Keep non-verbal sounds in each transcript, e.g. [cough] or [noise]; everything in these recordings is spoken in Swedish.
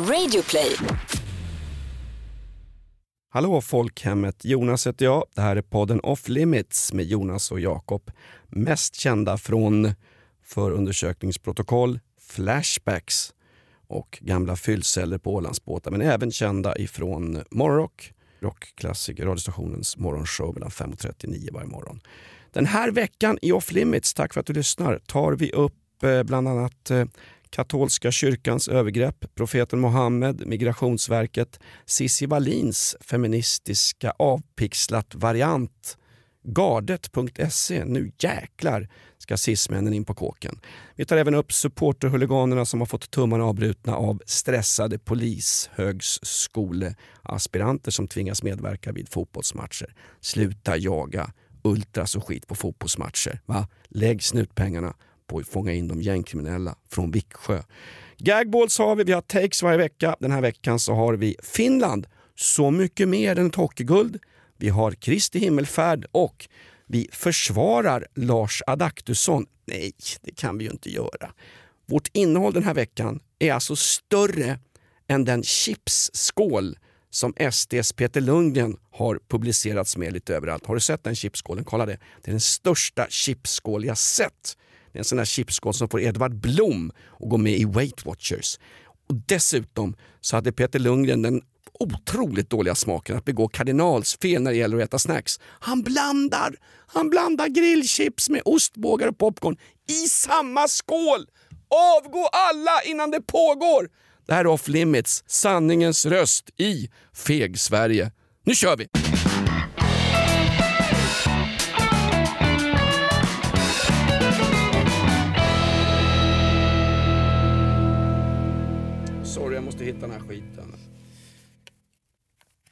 Radioplay. Hallå folkhemmet, Jonas heter jag. Det här är podden Off Limits med Jonas och Jakob. Mest kända från förundersökningsprotokoll, Flashbacks och gamla fyllceller på Ålandsbåtar. Men även kända ifrån Morgonrock, rockklassiker, radiostationens morgonshow mellan 5 och 39 varje morgon. Den här veckan i Off Limits, tack för att du lyssnar, tar vi upp eh, bland annat eh, katolska kyrkans övergrepp, profeten Mohammed, Migrationsverket, Cissi Wallins feministiska avpixlat variant Gardet.se, nu jäklar ska cismännen in på kåken. Vi tar även upp supporterhuliganerna som har fått tummarna avbrutna av stressade polishögskoleaspiranter som tvingas medverka vid fotbollsmatcher. Sluta jaga ultras och skit på fotbollsmatcher. Va? Lägg snutpengarna på att fånga in de gängkriminella från Viksjö. Gagballs har vi, vi har takes varje vecka. Den här veckan så har vi Finland, så mycket mer än ett hockeyguld. Vi har Kristi himmelfärd och vi försvarar Lars Adaktusson. Nej, det kan vi ju inte göra. Vårt innehåll den här veckan är alltså större än den chipsskål som SDs Peter Lundgren har publicerats med lite överallt. Har du sett den chipsskålen? Kolla det. Det är den största chipsskål jag sett. Det är en sån där chipsskål som får Edvard Blom att gå med i Weight Watchers. Och dessutom så hade Peter Lundgren den otroligt dåliga smaken att begå kardinalsfel när det gäller att äta snacks. Han blandar, han blandar grillchips med ostbågar och popcorn i samma skål! Avgå alla innan det pågår! Det här är Off Limits, sanningens röst i Feg-Sverige. Nu kör vi!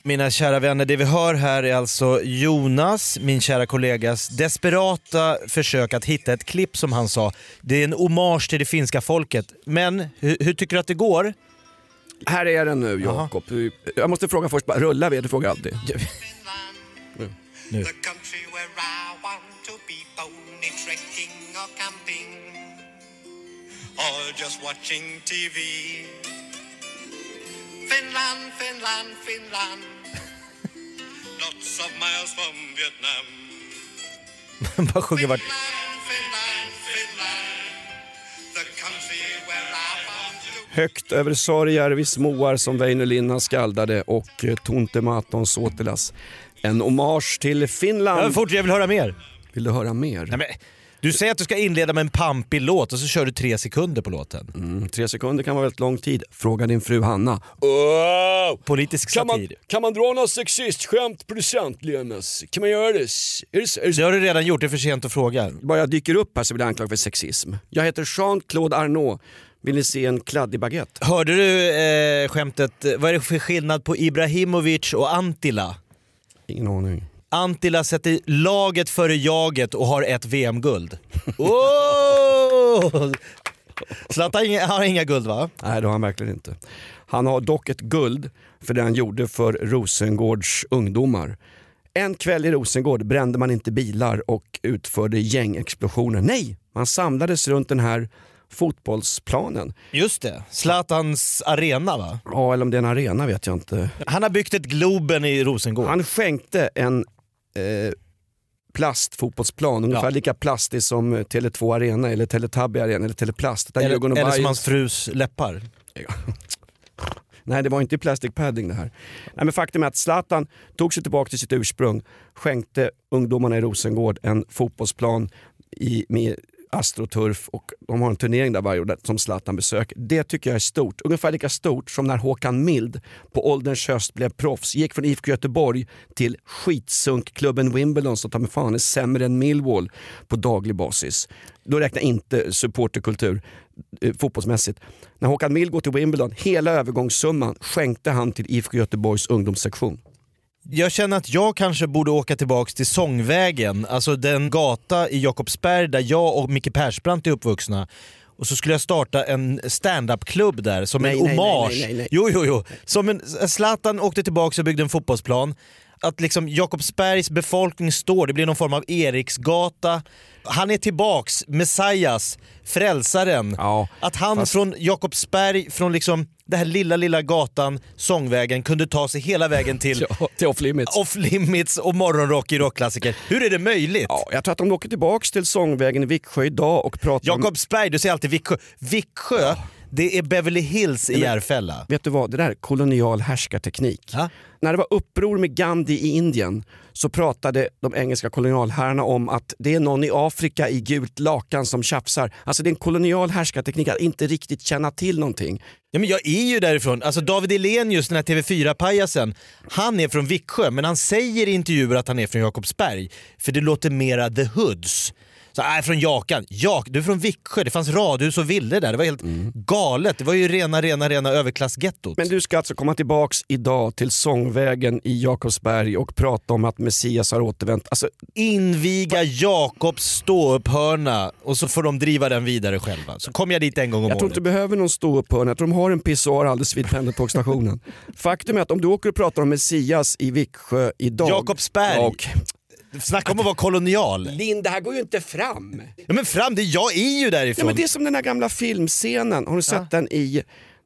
Mina kära vänner, det vi hör här är alltså Jonas, min kära kollegas desperata försök att hitta ett klipp som han sa. Det är en hommage till det finska folket. Men hur, hur tycker du att det går? Här är den nu Jakob. Jag måste fråga först, bara, rullar vi? Du frågar alltid. [laughs] Nu. Just watching TV. Finland, Finland, Finland. Lots of miles from Vietnam. [laughs] Bara sjunger vart... Finland, Finland, Finland. The country where I want to Högt över Sorjärvis moar som Väinö Linna skaldade och eh, Tonte Maton Sotilas. En hommage till Finland. Ja, fort, jag vill höra mer. Vill du höra mer? Nej, men, du säger att du ska inleda med en pampig låt och så kör du tre sekunder på låten. Mm, tre sekunder kan vara väldigt lång tid. Fråga din fru Hanna. Oh! Politisk Kan man, satir. kan man dra något sexistskämt producent Lenas? Kan man göra det? Är det, är det Det har du redan gjort, det är för sent att fråga. Bara jag dyker upp här så blir jag anklagad för sexism. Jag heter Jean-Claude Arnault. Vill ni se en kladdig baguette? Hörde du eh, skämtet, vad är det för skillnad på Ibrahimovic och Antila? Ingen aning. Antila sätter laget före jaget och har ett VM-guld. Oh! [laughs] Zlatan har inga- guld va? Nej, det har han verkligen inte. Han har dock ett guld för det han gjorde för Rosengårds ungdomar. En kväll i Rosengård brände man inte bilar och utförde gängexplosioner. Nej, man samlades runt den här fotbollsplanen. Just det, Zlatans arena va? Ja, eller om det är en arena vet jag inte. Han har byggt ett Globen i Rosengård. Han skänkte en eh, plastfotbollsplan, ungefär Ja. lika plastig som eh, Tele2 Arena eller Teletubby Arena eller Teleplast. Där eller, eller som hans frus läppar. Nej det var inte plastic padding det här. Nej, men faktum är att Zlatan tog sig tillbaka till sitt ursprung, skänkte ungdomarna i Rosengård en fotbollsplan i, med astroturf och de har en turnering där varje år som Zlatan besöker. Det tycker jag är stort. Ungefär lika stort som när Håkan Mild på ålderns höst blev proffs, gick från IFK Göteborg till skitsunkklubben Wimbledon som ta mig fan är sämre än Millwall på daglig basis. Då räknar jag inte supporterkultur eh, fotbollsmässigt. När Håkan Mild går till Wimbledon, hela övergångssumman skänkte han till IFK Göteborgs ungdomssektion. Jag känner att jag kanske borde åka tillbaks till Sångvägen, alltså den gata i Jakobsberg där jag och Micke Persbrandt är uppvuxna. Och så skulle jag starta en stand-up-klubb där som Nej, en nej, hommage. nej, nej. Jo, jo, jo. Som en, Zlatan åkte tillbaks och byggde en fotbollsplan. Att liksom Jakobsbergs befolkning står, det blir någon form av Eriksgata. Han är tillbaks, Messias, frälsaren. Ja, att han fast- från Jakobsberg, från liksom den här lilla, lilla gatan, Sångvägen, kunde ta sig hela vägen till [laughs] Ja, till off limits. Off Limits och morgonrock i rockklassiker. Hur är det möjligt? Ja, jag tror att de åker tillbaks till Sångvägen i Viksjö idag och pratar om... Jakobsberg, du säger alltid Viksjö. Viksjö, det är Beverly Hills i Järfälla. Vet du vad, det där är kolonial härskarteknik. Ja. När det var uppror med Gandhi i Indien så pratade de engelska kolonialherrarna om att det är någon i Afrika i gult lakan som tjafsar. Alltså det är en kolonial härskarteknik att inte riktigt känna till någonting. Ja, men jag är ju därifrån. Alltså David Elenius, den här TV4-pajasen, han är från Viksjö men han säger i intervjuer att han är från Jakobsberg. För det låter mera the hoods. Så, äh, från Jakan. Jak, du är från Viksjö, det fanns radhus och villor där. Det var helt galet. Det var ju rena, rena, rena överklassgettot. Men du ska alltså komma tillbaks idag till Sångvägen i Jakobsberg och prata om att Messias har återvänt. Alltså, Inviga Jakobs ståupphörna och så får de driva den vidare själva. Så kommer jag dit en gång om jag tror året. inte du behöver någon ståupphörna, jag tror de har en pissoar alldeles vid pendeltågsstationen. [laughs] Faktum är att om du åker och pratar om Messias i Viksjö idag... Jakobsberg. Ja, och- Snacka om att vara kolonial. Linn, det här går ju inte fram. Ja men fram, det, jag är ju Ja, därifrån. men det är som den här gamla filmscenen, har du sett den i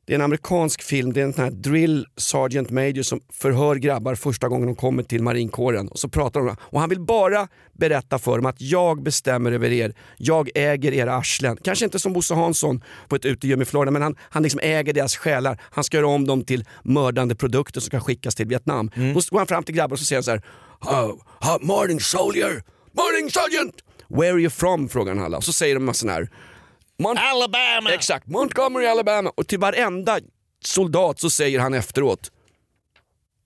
det är en amerikansk film, det är en sån här drill sergeant major som förhör grabbar första gången de kommer till marinkåren. Och så pratar de och han vill bara berätta för dem att jag bestämmer över er, jag äger era arslen. Kanske inte som Bosse Hansson på ett utegym i Florida men han, han liksom äger deras själar. Han ska göra om dem till mördande produkter som kan skickas till Vietnam. Då går han fram till grabbar och så säger han så här oh, morning soldier, morning sergeant! Where are you from? frågar han alla. Och så säger de massor här Mont- Alabama! Exakt, Montgomery, Alabama. Och till varenda soldat så säger han efteråt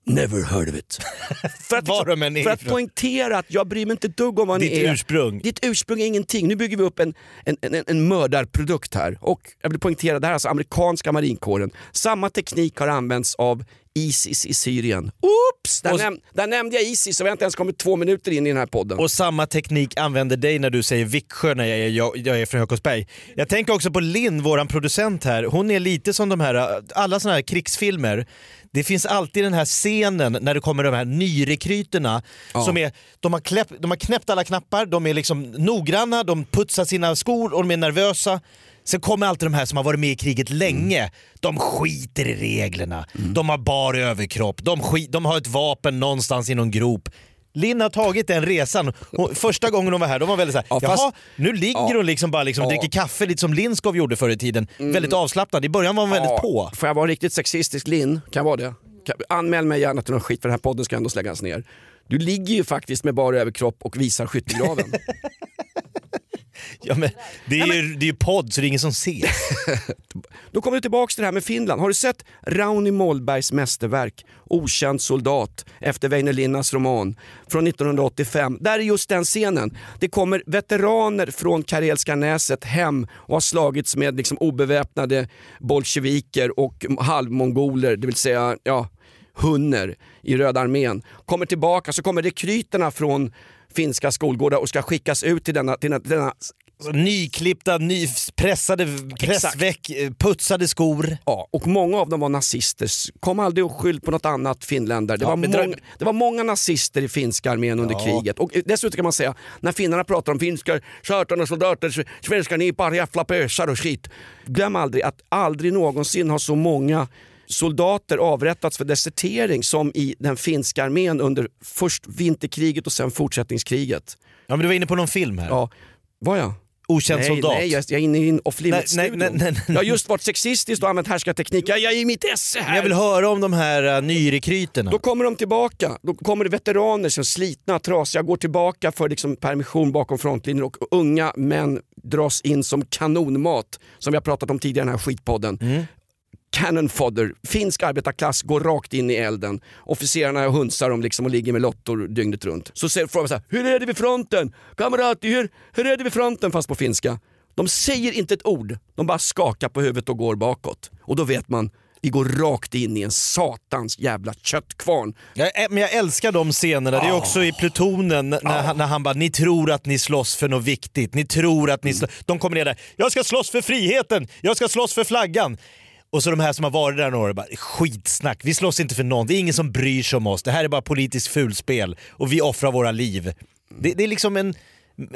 Never heard of it. [laughs] för, att, Var är för att poängtera att jag bryr mig inte dugg om vad Ditt ni är. ursprung. Ditt ursprung är ingenting. Nu bygger vi upp en, en, en, en mördarprodukt här. Och jag vill poängtera, det här är alltså amerikanska marinkåren. Samma teknik har använts av Isis i Syrien. Oops! Där, Och- näm- där nämnde jag Isis och vi har inte ens kommit två minuter in i den här podden. Och samma teknik använder dig när du säger Viksjö när jag är, jag, jag är från Jakobsberg. Jag tänker också på Linn, våran producent här. Hon är lite som de här, alla såna här krigsfilmer. Det finns alltid den här scenen när det kommer de här nyrekryterna. Som är, de, har kläpp, de har knäppt alla knappar, de är liksom noggranna, de putsar sina skor och de är nervösa. Sen kommer alltid de här som har varit med i kriget länge. De skiter i reglerna. De har bar överkropp. De, skit, de har ett vapen någonstans i någon grop. Linn har tagit den resan. Hon, första gången hon var här, de var väldigt såhär, Ja, fast- jaha, nu ligger Ja. hon liksom bara liksom Ja. Mm. dricker kaffe lite som Lindskov gjorde förr i tiden. Väldigt avslappnad. I början var hon väldigt Ja, på. Får jag vara riktigt sexistisk Linn? Kan jag vara det? Anmäl mig gärna till någon skit för den här podden ska ändå läggas ner. Du ligger ju faktiskt med bara överkropp och visar skyttegraven. [laughs] [laughs] Ja, men, det, är ju, det är ju podd så det är ingen som ser. [laughs] Då kommer du tillbaks till det här med Finland. Har du sett Rauni Mollbergs mästerverk Okänd soldat efter Väinö Linnas roman från 1985? Där är just den scenen. Det kommer veteraner från Karelska näset hem och har slagits med liksom obeväpnade bolsjeviker och halvmongoler, det vill säga ja, hunner i Röda armén. Kommer tillbaka så kommer rekryterna från finska skolgårdar och ska skickas ut till denna, till denna, denna Så nyklippta, nypressade pressväck, eh, putsade skor. Ja, och många av dem var nazister. Kom aldrig och skyll på något annat finländare. Det, Ja, var, många, det var många nazister i finska armén under Ja. kriget. Och dessutom kan man säga, när finnarna pratar om finska skötarna, soldater, svenskar, ni är bara jävla pösar och skit. Glöm aldrig att aldrig någonsin har så många soldater avrättats för desertering som i den finska armén under först vinterkriget och sen fortsättningskriget. Ja men du var inne på någon film här. Ja, var jag? Okänd nej, soldat. Nej, jag, jag är inne i en off Nej, nej, nej, nej, nej. Jag har just varit sexistisk och använt härskarteknik. Jag, jag är i mitt esse här. Men jag vill höra om de här uh, nyrekryterna. Då kommer de tillbaka. Då kommer det veteraner som slitna, trasiga, går tillbaka för liksom permission bakom frontlinjen och unga män dras in som kanonmat, som vi har pratat om tidigare i den här skitpodden. Cannon fodder, finsk arbetarklass går rakt in i elden. Officerarna hunsar dem liksom och ligger med lottor dygnet runt. Så säger frågan så här, hur är det vid fronten? Kamrat, hur, hur är det vid fronten? Fast på finska. De säger inte ett ord, de bara skakar på huvudet och går bakåt. Och då vet man, vi går rakt in i en satans jävla köttkvarn. Jag, ä- men jag älskar de scenerna, det är också i plutonen när, han, när han bara “ni tror att ni slåss för något viktigt, ni tror att ni slåss...” De kommer ner där “jag ska slåss för friheten, jag ska slåss för flaggan”. Och så de här som har varit där några år bara “skitsnack, vi slåss inte för någon, det är ingen som bryr sig om oss, det här är bara politiskt fulspel och vi offrar våra liv”. Det, det är liksom en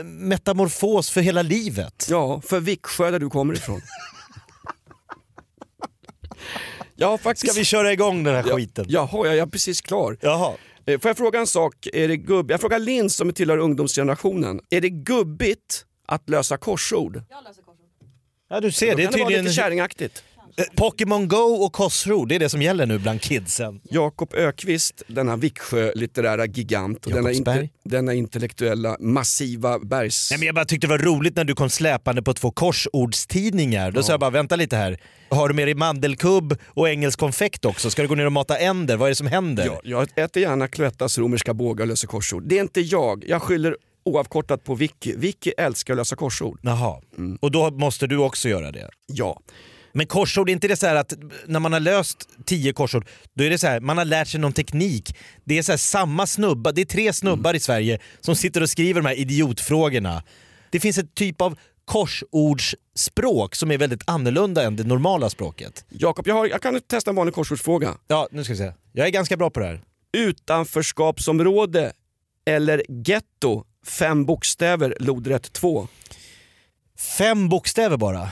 metamorfos för hela livet. Ja, för Viksjö där du kommer ifrån. Jag har faktiskt... Ska vi köra igång den här Ja, skiten? Jaha, jag är precis klar. Jaha. Eh, Får jag fråga en sak? Är det gubb... Jag frågar Linn som tillhör ungdomsgenerationen. Är det gubbigt att lösa korsord? Ja du ser, det är Kan det vara tydligen lite kärringaktigt? Eh, Pokémon Go och Korsord, det är det som gäller nu bland kidsen. Jakob Ökvist, denna Viksjö-litterära gigant och denna, inte, denna intellektuella massiva bergs... Nej, men jag bara tyckte det var roligt när du kom släpande på två korsordstidningar. Då sa jag bara, vänta lite här. Har du med dig mandelkubb och engelsk konfekt också? Ska du gå ner och mata änder? Vad är det som händer? Ja, jag äter gärna Cloettas romerska bågar och löser korsord. Det är inte jag. Jag skyller oavkortat på Vicky. Vicky älskar att lösa korsord. Jaha, Mm. och då måste du också göra det? Ja. Men korsord, är inte det så att när man har löst tio korsord, då är det så här, man har lärt sig någon teknik. Det är så här, samma snubbar, det är tre snubbar i Sverige som sitter och skriver de här idiotfrågorna. Det finns ett typ av korsordsspråk som är väldigt annorlunda än det normala språket. Jakob, jag, har- jag kan testa en vanlig korsordsfråga. Ja, nu ska vi se. Jag är ganska bra på det här. Utanförskapsområde eller getto? Fem bokstäver, lodrätt 2. Fem bokstäver bara.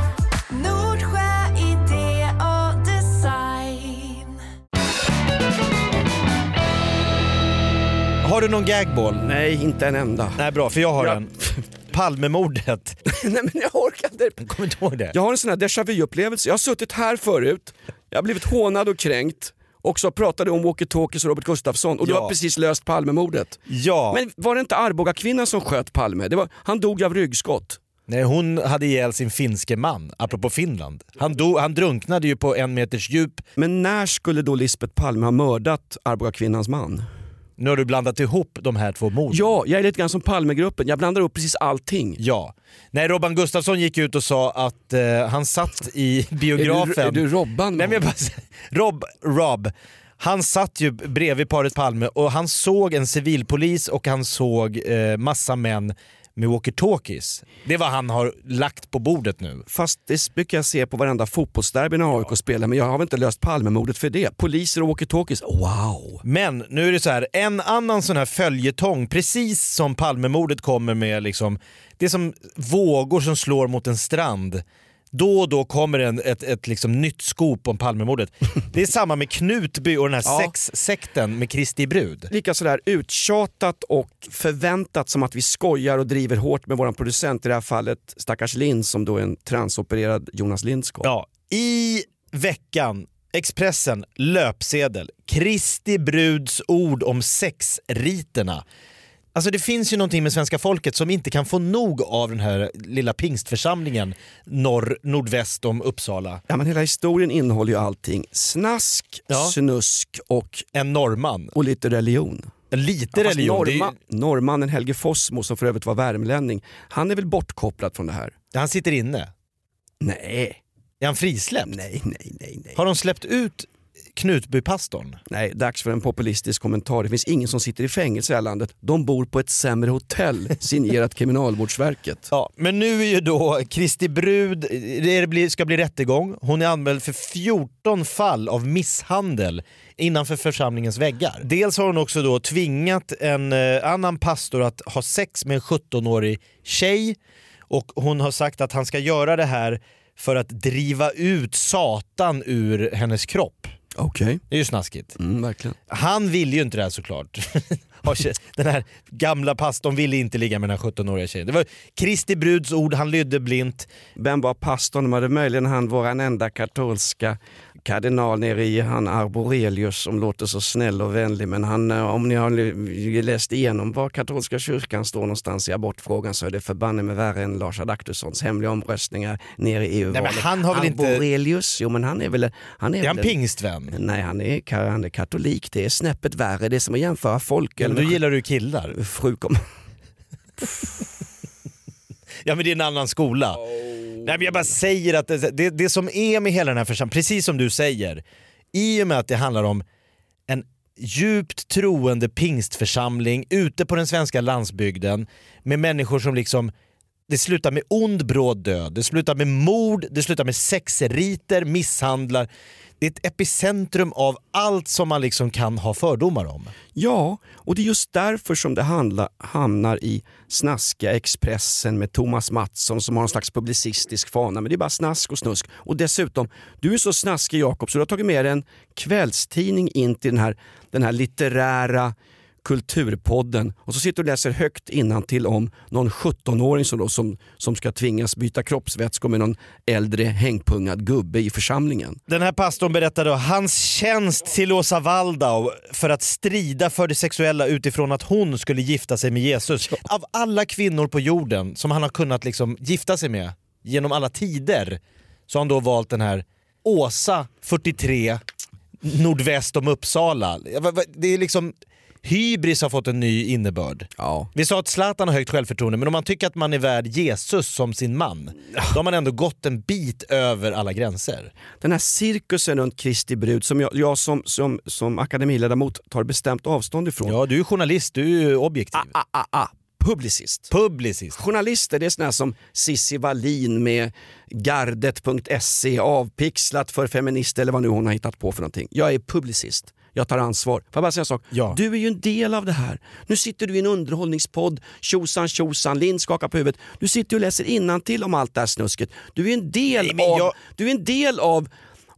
Har du någon gagball? Nej, inte en enda. Nej bra, för jag har Ja. en. [laughs] Palmemordet. [laughs] Nej men jag orkar inte. Kommer du ihåg det? Jag har en sån här déjà vu-upplevelse. Jag har suttit här förut, jag har blivit hånad och kränkt och så pratade om walkie-talkies och Robert Gustafsson och du Ja. har precis löst Palmemordet. Ja. Men var det inte Arboga kvinnan som sköt Palme? Det var, han dog av ryggskott. Nej, hon hade ihjäl sin finske man, apropå Finland. Han, dog, han drunknade ju på en meters djup. Men när skulle då Lisbeth Palme ha mördat Arboga kvinnans man? Nu har du blandat ihop de här två morden. Ja, jag är lite grann som Palmegruppen. Jag blandar upp precis allting. Ja. Nej, Robban Gustafsson gick ut och sa att eh, han satt i biografen... Är du, är du Robban? Nej, men jag bara, Rob, Rob, han satt ju bredvid paret Palme och han såg en civilpolis och han såg eh, massa män med walkie-talkies. Det är vad han har lagt på bordet nu. Fast det brukar jag se på varenda fotbollsderby när AIK spelar, men jag har väl inte löst Palmemordet för det. Poliser och walkie-talkies, wow! Men nu är det så här, en annan sån här följetong, precis som Palmemordet kommer med liksom, det är som vågor som slår mot en strand. Då och då kommer en, ett, ett liksom nytt skop om Palmemordet. Det är samma med Knutby och den här Ja. sexsekten med Kristi brud. Lika sådär uttjatat och förväntat som att vi skojar och driver hårt med våran producent, i det här fallet stackars Lind som då är en transopererad Jonas Lindskog. Ja, I veckan, Expressen, löpsedel. Kristi bruds ord om sexriterna. Alltså det finns ju någonting med svenska folket som inte kan få nog av den här lilla pingstförsamlingen norr, nordväst om Uppsala. Ja, men hela historien innehåller ju allting. Snask, Ja. snusk och, En norrman. och lite religion. Lite Ja, religion. Det ju- Norrma, norrmannen Helge Fossmo som för övrigt var värmlänning, han är väl bortkopplad från det här? Han sitter inne. Nej, Är han frisläppt? nej, nej, nej. nej. Har de släppt ut Knutbypastorn? Nej, dags för en populistisk kommentar. Det finns ingen som sitter i fängelse i det här landet. De bor på ett sämre hotell, [laughs] signerat Kriminalvårdsverket. Ja, men nu är ju då Kristi brud, det ska bli rättegång. Hon är anmäld för 14 fall av misshandel innanför församlingens väggar. Dels har hon också då tvingat en eh, annan pastor att ha sex med en 17-årig tjej och hon har sagt att han ska göra det här för att driva ut Satan ur hennes kropp. Okej, Det är ju snaskigt. mm, verkligen. Han ville ju inte det här såklart. [laughs] Den här gamla pastorn ville inte ligga med den här 17-åriga tjejen. Det var Kristi bruds ord, han lydde blint. Vem var pastorn? Var det möjligen han, våran enda katolska kardinal nere i han Arborelius som låter så snäll och vänlig. Men han, eh, om ni har läst igenom var katolska kyrkan står någonstans i abortfrågan så är det förbanne med värre än Lars Adaktussons hemliga omröstningar nere i EU-valet. Han har väl inte- Arborelius, jo men han är väl... Han är, Är han väl en- pingstvän? Nej, han är, han är katolik. Det är snäppet värre. Det är som att jämföra folk. Men då gillar du killar. Fru kom... [laughs] Ja men det är en annan skola. Nej men jag bara säger att det, det, det som är med hela den här församlingen, precis som du säger, i och med att det handlar om en djupt troende pingstförsamling ute på den svenska landsbygden med människor som liksom det slutar med ond bråd död, det slutar med mord, det slutar med sexriter, misshandlar. Det är ett epicentrum av allt som man liksom kan ha fördomar om. Ja, och det är just därför som det handla, hamnar i snaskiga Expressen med Thomas Mattsson som har en slags publicistisk fana. Men det är bara snask och snusk. Och dessutom, du är så snaskig Jakob så du har tagit med dig en kvällstidning in till den här, den här litterära Kulturpodden och så sitter du och läser högt till om någon 17-åring som, då, som, som ska tvingas byta kroppsvätskor med någon äldre hängpungad gubbe i församlingen. Den här pastorn berättade då hans tjänst till Åsa Waldau för att strida för det sexuella utifrån att hon skulle gifta sig med Jesus. Av alla kvinnor på jorden som han har kunnat liksom gifta sig med genom alla tider så har han då valt den här Åsa, 43, nordväst om Uppsala. Det är liksom hybris har fått en ny innebörd. Ja. Vi sa att Zlatan har högt självförtroende, men om man tycker att man är värd Jesus som sin man, då har man ändå gått en bit över alla gränser. Den här cirkusen runt Kristi brud som jag, jag som, som, som akademiledamot tar bestämt avstånd ifrån. Ja, du är journalist, du är objektiv. Ah, ah, ah. Publicist. Publicist. Journalister det är såna som Cissi Wallin med gardet.se avpixlat för feminister eller vad nu hon har hittat på för någonting. Jag är publicist. Jag tar ansvar. Får jag bara säga en sak? Ja. Du är ju en del av det här. Nu sitter du i en underhållningspodd, tjosan tjosan, Lind skakar på huvudet. Du sitter och läser till om allt det här snusket. Du är en del, Nej, av, jag- du är en del av,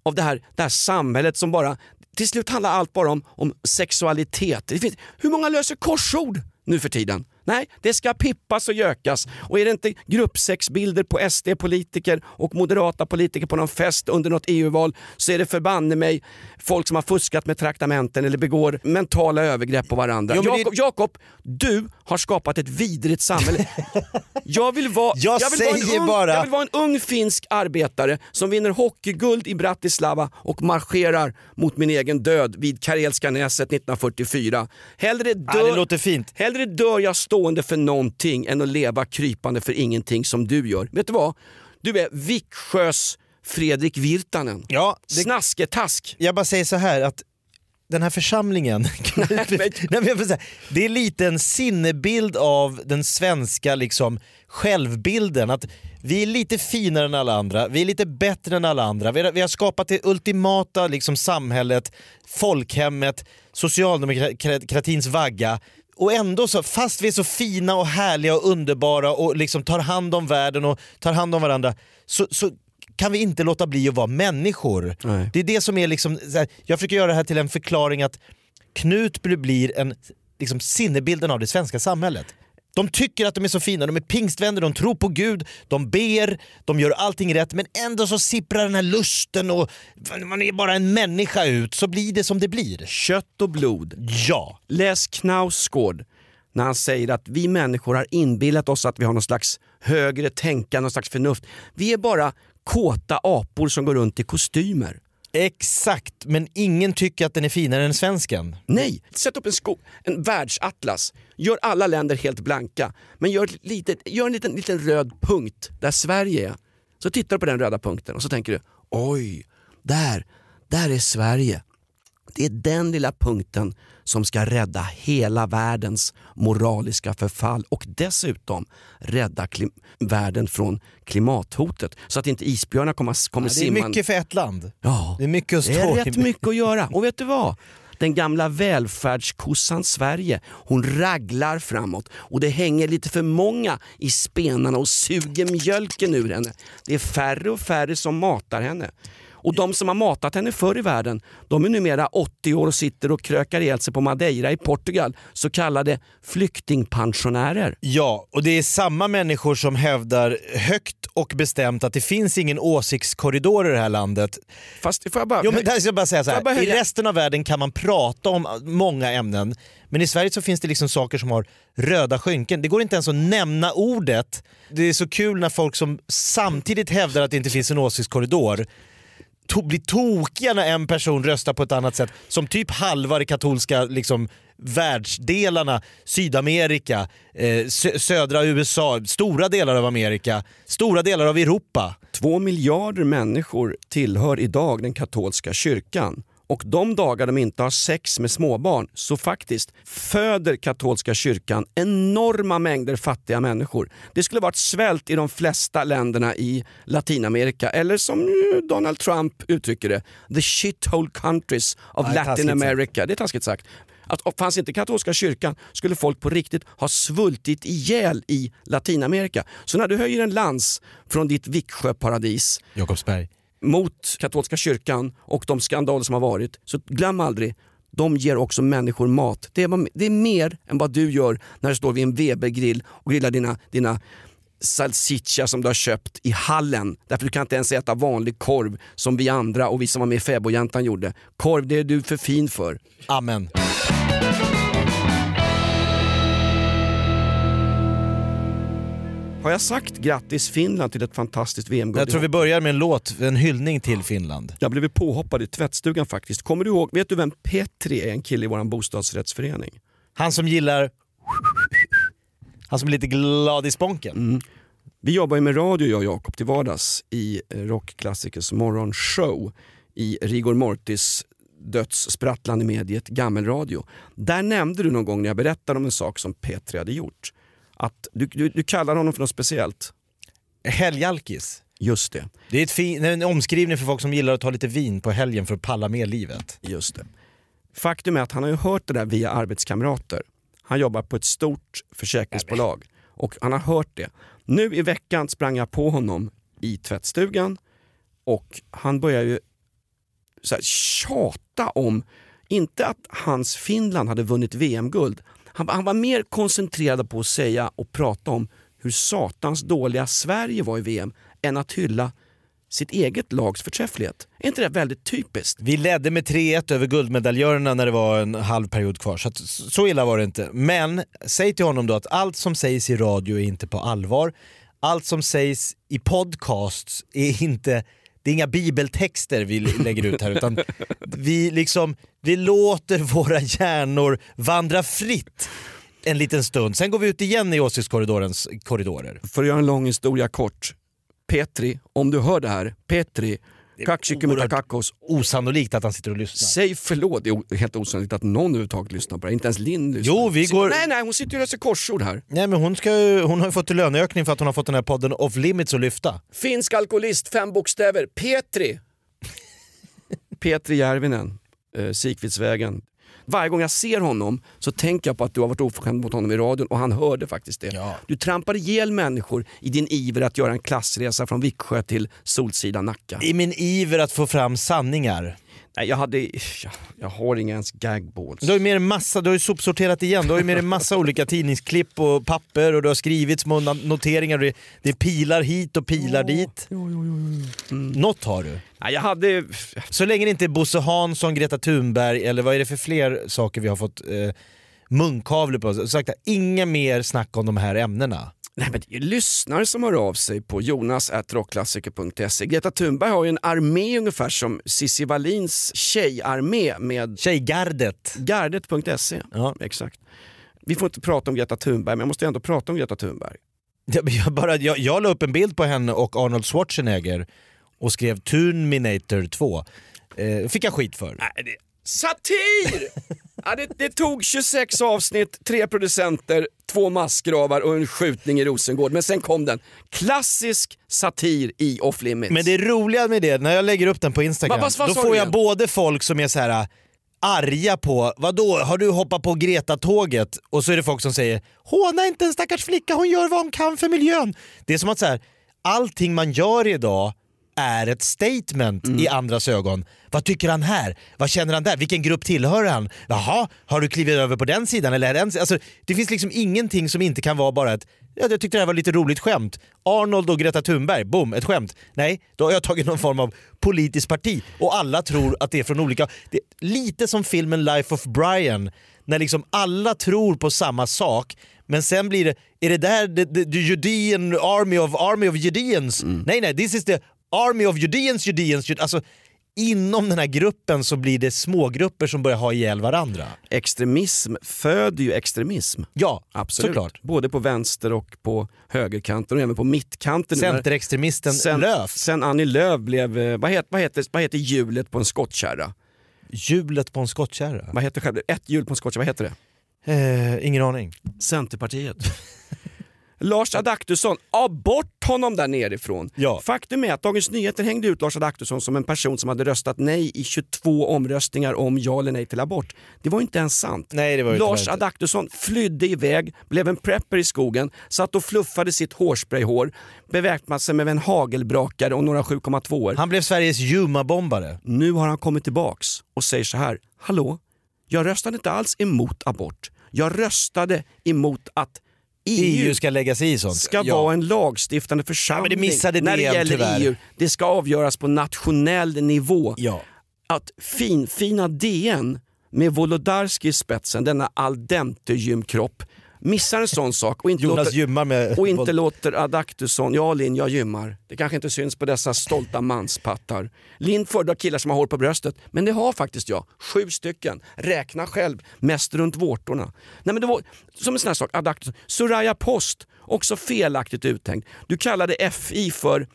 av det, här, det här samhället som bara... Till slut handlar allt bara om, om sexualitet. Det finns, hur många löser korsord nu för tiden? Nej, det ska pippas och gökas. Och är det inte gruppsexbilder på SD-politiker och moderata politiker på någon fest under något EU-val så är det förbanne mig folk som har fuskat med traktamenten eller begår mentala övergrepp på varandra. Jo, men det- Jakob, Jakob, du har skapat ett vidrigt samhälle. [laughs] Jag vill vara, Jag vill vara ung, bara- jag vill vara en ung finsk arbetare som vinner hockeyguld i Bratislava och marscherar mot min egen död vid Karelska näset 1944. Hellre dör, Ja, det låter fint. hellre dör jag stående för någonting än att leva krypande för ingenting som du gör. Vet du vad? Du är Viksjös Fredrik Virtanen. Ja, det, Snasketask. jag bara säger så här att den här församlingen, [laughs] Nej, men säga, det är lite en sinnebild av den svenska liksom, självbilden. Att vi är lite finare än alla andra, vi är lite bättre än alla andra. Vi har, vi har skapat det ultimata liksom, samhället, folkhemmet, socialdemokratins vagga. Och ändå, så, fast vi är så fina och härliga och underbara och liksom tar hand om världen och tar hand om varandra, så, så kan vi inte låta bli att vara människor. Nej. Det är det som är liksom, här, jag försöker göra det här till en förklaring att Knutby blir en, liksom, sinnebilden av det svenska samhället. De tycker att de är så fina, de är pingstvänner, de tror på Gud, de ber, de gör allting rätt men ändå så sipprar den här lusten och man är bara en människa ut så blir det som det blir. Kött och blod. Ja. Läs Knausgård när han säger att vi människor har inbillat oss att vi har någon slags högre tänkande, någon slags förnuft. Vi är bara kåta apor som går runt i kostymer. Exakt, men ingen tycker att den är finare än svensken. Nej, sätt upp en, sko- en världsatlas. Gör alla länder helt blanka. Men gör, litet, gör en liten, liten röd punkt där Sverige är. Så tittar du på den röda punkten och så tänker du, oj, där, där är Sverige. Det är den lilla punkten som ska rädda hela världens moraliska förfall och dessutom rädda världen från klimathotet så att inte isbjörnar kommer, kommer Ja, det är simma. mycket för ett land. Ja, Det är mycket att det stå är i. rätt mycket att göra. Och vet du vad? Den gamla välfärdskossan Sverige, hon raglar framåt och det hänger lite för många i spenarna och suger mjölken ur henne. Det är färre och färre som matar henne. Och de som har matat henne förr i världen, de är numera 80 år och sitter och krökar ihjäl sig på Madeira i Portugal, så kallade flyktingpensionärer. Ja, och det är samma människor som hävdar högt och bestämt att det finns ingen åsiktskorridor i det här landet. Fast får jag bara... Jo, men där ska jag bara säga så jag bara här. I resten av världen kan man prata om många ämnen, men i Sverige så finns det liksom saker som har röda skynken. Det går inte ens att nämna ordet. Det är så kul när folk som samtidigt hävdar att det inte finns en åsiktskorridor to- blir tokiga när en person röstar på ett annat sätt. Som typ halva de katolska liksom, världsdelarna, Sydamerika, eh, sö- södra USA, stora delar av Amerika, stora delar av Europa. Två miljarder människor tillhör idag den katolska kyrkan och de dagar de inte har sex med småbarn så faktiskt föder katolska kyrkan enorma mängder fattiga människor. Det skulle varit svält i de flesta länderna i Latinamerika eller som Donald Trump uttrycker det, the shithole countries of Nej, Latin. America. Det är taskigt sagt. Att fanns inte katolska kyrkan skulle folk på riktigt ha svultit ihjäl i Latinamerika. Så när du höjer en lans från ditt Viksjöparadis Jakobsberg mot katolska kyrkan och de skandaler som har varit, så glöm aldrig de ger också människor mat. Det är, det är mer än vad du gör när du står vid en Webergrill och grillar dina, dina salsiccia som du har köpt i hallen. Därför du kan inte ens äta vanlig korv som vi andra och vi som var med i Fäbodjäntan gjorde. Korv, det är du för fin för. Amen. Har jag sagt grattis Finland till ett fantastiskt VM-guld? Jag tror vi börjar med en låt, en hyllning till Finland. Jag blev påhoppad i tvättstugan faktiskt. Kommer du ihåg, vet du vem Petri är? En kille i vår bostadsrättsförening. Han som gillar... Han som är lite glad i sponken. Vi jobbar ju med radio jag och Jakob till vardags i eh, rockklassikers morgonshow i Rigor Mortis dödssprattlande mediet Gammelradio. Där nämnde du någon gång när jag berättade om en sak som Petri hade gjort. Att du, du, du kallar honom för något speciellt. Helgalkis. Just det. Det är ett fin, en omskrivning för folk som gillar att ta lite vin på helgen för att palla med livet. Just det. Faktum är att han har ju hört det där via arbetskamrater. Han jobbar på ett stort försäkringsbolag och han har hört det. Nu i veckan sprang jag på honom i tvättstugan och han börjar ju så här tjata om, inte att hans Finland hade vunnit VM-guld. Han, han var mer koncentrerad på att säga och prata om hur satans dåliga Sverige var i VM än att hylla sitt eget lags förträfflighet. Är inte det väldigt typiskt? Vi ledde med 3-1 över guldmedaljörerna när det var en halv period kvar, så att, så illa var det inte. Men säg till honom då att allt som sägs i radio är inte på allvar. Allt som sägs i podcasts är inte det är inga bibeltexter vi lägger ut här utan vi, liksom, vi låter våra hjärnor vandra fritt en liten stund. Sen går vi ut igen i åsiktskorridorens korridorer. För att göra en lång historia kort. Petri, om du hör det här, Petri, Kakshikumitakakos, Osannolikt att han sitter och lyssnar. säg förlåt. Det är helt osannolikt att någon överhuvudtaget lyssnar på det Inte ens Linn lyssnar. Jo, vi går- Nej, nej, hon sitter och läser korsord här. Nej men hon, ska ju, hon har ju fått löneökning för att hon har fått den här podden Off Limits att lyfta. Finsk alkoholist, fem bokstäver. Petri. [laughs] Petri Järvinen, eh, Sikvidsvägen. Varje gång jag ser honom så tänker jag på att du har varit oförskämd mot honom i radion och han hörde faktiskt det. Ja. Du trampar ihjäl människor i din iver att göra en klassresa från Viksjö till Solsida Nacka. I min iver att få fram sanningar. Nej, jag, hade, jag, jag har inga ens gagballs. Du har ju med dig massa, du har ju sopsorterat igen, du har ju med dig massa olika tidningsklipp och papper och du har skrivit små noteringar. Det, det är pilar hit och pilar dit. Något har du. Nej, jag hade... Så länge det inte är Bosse Hansson, Greta Thunberg eller vad är det för fler saker vi har fått eh, munkavle på. Så Sagt, inga mer snack om de här ämnena. Nej, men det är ju lyssnare som hör av sig på jonas.rockklassiker.se. Greta Thunberg har ju en armé ungefär som Cissi Wallins tjejarmé med Tjejgardet. gardet.se. Ja. Exakt. Vi får inte prata om Greta Thunberg, men jag måste ändå prata om Greta Thunberg. Jag, bara, jag, jag la upp en bild på henne och Arnold Schwarzenegger och skrev Tunminator 2. Eh, fick jag skit för. Nej, det... Satir! ja, det, det tog 26 avsnitt, tre producenter, två massgravar och en skjutning i Rosengård. Men sen kom den. Klassisk satir i off limits. Men det roliga med det, när jag lägger upp den på Instagram, Va- då får jag igen? både folk som är så här äh, arga på, vadå, har du hoppat på Greta-tåget? Och så är det folk som säger, håna inte en stackars flicka, hon gör vad hon kan för miljön. Det är som att så här, allting man gör idag är ett statement Mm. i andras ögon. Vad tycker han här? Vad känner han där? Vilken grupp tillhör han? Jaha, har du klivit över på den sidan? Eller är den... alltså, det finns liksom ingenting som inte kan vara bara ett Ja, jag tyckte det här var lite roligt skämt. Arnold och Greta Thunberg, boom, ett skämt. Nej, då har jag tagit någon form av politiskt parti och alla tror att det är från olika... Det är lite som filmen Life of Brian, när liksom alla tror på samma sak men sen blir det, är det där the, the, the Judean army of army of Judeans? Nej nej, this is the army of Judeans Judeans. Jude- Alltså, inom den här gruppen så blir det smågrupper som börjar ha ihjäl varandra. Extremism föder ju extremism. Ja, Absolut. såklart. Både på vänster och på högerkanten och även på mittkanten. Centerextremisten sen, Löf. Sen Annie Lööf blev, eh, vad heter, vad, heter, vad heter hjulet på en skottkärra? Hjulet på en skottkärra? Vad heter själv? Ett hjul på en skottkärra, vad heter det? Eh, ingen aning. Centerpartiet. [laughs] Lars Adaktusson, ja bort honom där nerifrån. Ja. Faktum är att Dagens Nyheter hängde ut Lars Adaktusson som en person som hade röstat nej i 22 omröstningar om ja eller nej till abort. Det var inte ens sant. Nej, det var ju Lars inte. Adaktusson flydde iväg, blev en prepper i skogen, satt och fluffade sitt hårsprayhår, beväpnade sig med en hagelbrakare och några 7,2 Han blev Sveriges Juma-bombare. nu har han kommit tillbaks och säger så här. Hallå, jag röstade inte alls emot abort. Jag röstade emot att EU, EU ska lägga sig i sånt. ska Ja. vara en lagstiftande församling Ja, det missade när det gäller tyvärr. EU. Det ska avgöras på nationell nivå. Ja. Att finfina DN med Wolodarski i spetsen, denna al dente gymkropp, missar en sån sak och inte Jonas låter, gymmar med... och inte låter Adaktusson, ja Linn jag gymmar. Det kanske inte syns på dessa stolta manspattar. Linn föredrar killar som har hår på bröstet, men det har faktiskt jag. Sju stycken. Räkna själv, mest runt vårtorna. Nej men det var som en sån här sak, Adaktusson. Soraya Post, också felaktigt uttänkt. Du kallade FI för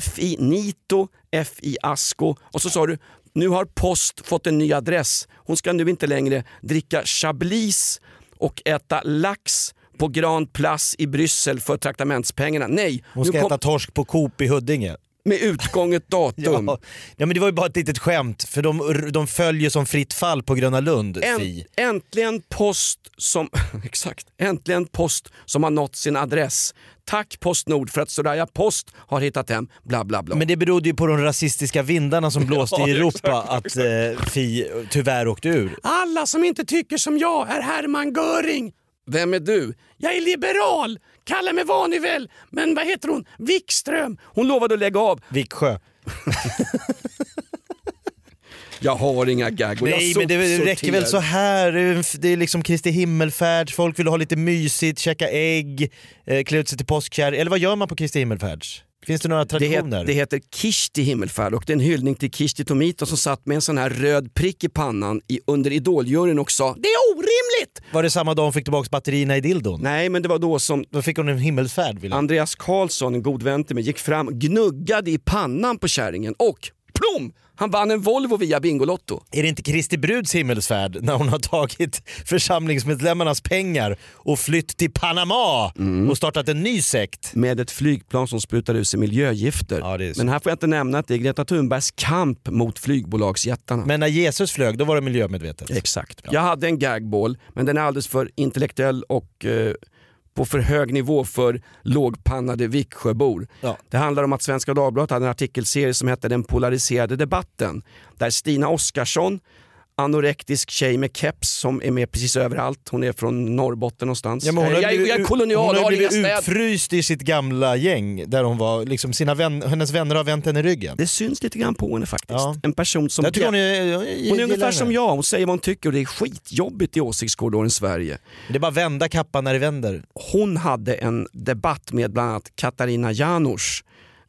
FI Nito, FI Asko och så sa du nu har Post fått en ny adress. Hon ska nu inte längre dricka chablis och äta lax på Grand Place i Bryssel för traktamentspengarna. Nej, Hon ska kom, äta torsk på Coop i Huddinge. med utgånget [laughs] datum. Ja. ja men det var ju bara ett litet skämt för de, de följer som fritt fall på Gröna Lund. Änt, äntligen post som, [laughs] exakt, äntligen post som har nått sin adress. Tack Postnord för att Soraya Post har hittat hem, bla bla bla. Men det berodde ju på de rasistiska vindarna som [laughs] blåste Ja, i Europa exakt, att eh, Fi tyvärr åkte ur. Alla som inte tycker som jag är Hermann Göring. Vem är du? Jag är liberal. Kalla mig vad ni vill. Men vad heter hon? Wikström. Hon lovade att lägga av. Viksjö. [laughs] Jag har inga gag och Nej jag men det räcker väl så här. det är liksom Kristi himmelfärd, folk vill ha lite mysigt, käka ägg, eh, klä ut sig till påskkärring. Eller vad gör man på Kristi himmelfärds? Finns det några Det, traditioner? het, det heter Kishti himmelfärd och det är en hyllning till Kishti Tomita som satt med en sån här röd prick i pannan i, under Idoljuryn och sa “Det är orimligt!” Var det samma dag hon fick tillbaka batterierna i dildon? Nej men det var då som Då fick hon en himmelsfärd. Vill jag. Andreas Karlsson, en god vän till mig, gick fram, gnuggade i pannan på kärringen och plom! Han vann en Volvo via Bingolotto. Är det inte Kristi Bruds himmelsfärd när hon har tagit församlingsmedlemmarnas pengar och flytt till Panama Mm. och startat en ny sekt? med ett flygplan som sprutar ut sig miljögifter. Ja. Men här får jag inte nämna att det är Greta Thunbergs kamp mot flygbolagsjättarna. Men när Jesus flög, då var det miljömedvetet. Exakt. Jag hade en gagball, men den är alldeles för intellektuell och eh, på för hög nivå för lågpannade Viksjöbor. Ja. Det handlar om att Svenska Dagbladet hade en artikelserie som hette Den polariserade debatten. Där Stina Oskarsson, anorektisk tjej med keps som är med precis överallt. Hon är från Norrbotten någonstans. Ja, hon har jag, blivit, jag är kolonial, hon har blivit utfryst i sitt gamla gäng där hon var, liksom sina vän, hennes vänner har vänt henne ryggen. Det syns lite grann på henne faktiskt. Ja. En person som... Jag tycker hon är, jag hon är ungefär henne. som jag, hon säger vad hon tycker och det är skitjobbigt i åsiktskorridoren Sverige. Det är bara vända kappan när det vänder. hon hade en debatt med bland annat Katarina Janouch.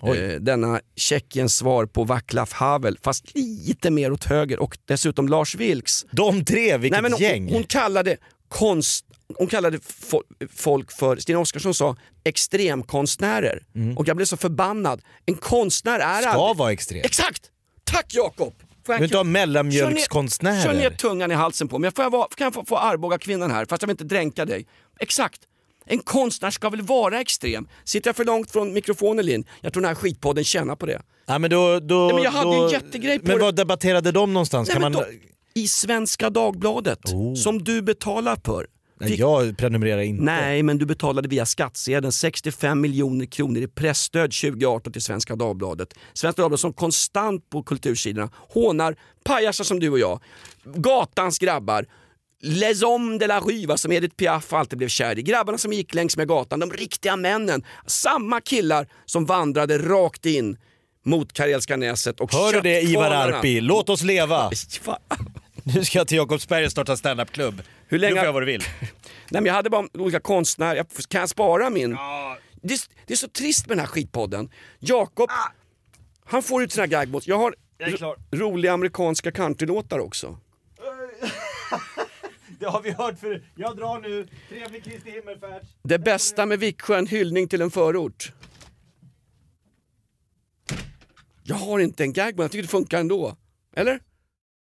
Oj. Eh, denna Tjeckiens svar på Vaclav Havel, fast lite mer åt höger och dessutom Lars Vilks. De tre, vilket Nej, men gäng! hon, hon kallade konst hon kallade fo- folk för, Stina Oskarsson sa extremkonstnärer. Och jag blev så förbannad. En konstnär är Mm. Ska aldrig... vara extrem. Exakt! Tack Jakob! Du en inte ha mellanmjölkskonstnärer. Kör ner tungan i halsen på mig. Får jag vara, kan jag få, få Arboga kvinnan här fast jag vill inte dränka dig? Exakt. En konstnär ska väl vara extrem? Sitter jag för långt från mikrofonen Linn? Jag tror den här skitpodden tjänar på det. Ja, men då, då, Nej, men jag hade då, en jättegrej på Men det. vad debatterade de någonstans? Nej, kan man... då, I Svenska Dagbladet, som du betalar för. Nej, jag prenumererar inte. Nej, men du betalade via skattsedeln 65 miljoner kronor i pressstöd 2018 till Svenska Dagbladet. Svenska Dagbladet som konstant på kultursidorna hånar pajasar som du och jag, gatans grabbar, Les hommes de la rue, va, som Edith Piaf alltid blev kär i. Grabbarna som gick längs med gatan, de riktiga männen. Samma killar som vandrade rakt in mot Karelska näset och Hör du det Ivar. Arpi? Låt oss leva! [laughs] Nu ska jag till Jakobsberg och starta standup-klubb. Hur länge- Nu får jag vad du vill. [laughs] Nej, men jag hade bara olika konstnärer, Jag- kan jag spara min? Det, är, det är så trist med den här skitpodden. Jakob, han får ut sina gagbots. Jag har Ah. Jag roliga amerikanska countrylåtar också. Det har vi hört för Jag drar nu. Trevlig Kristi himmelfärd. Det bästa med Viksjö, en hyllning till en förort. Jag har inte en gagbot, jag tycker det funkar ändå. Eller?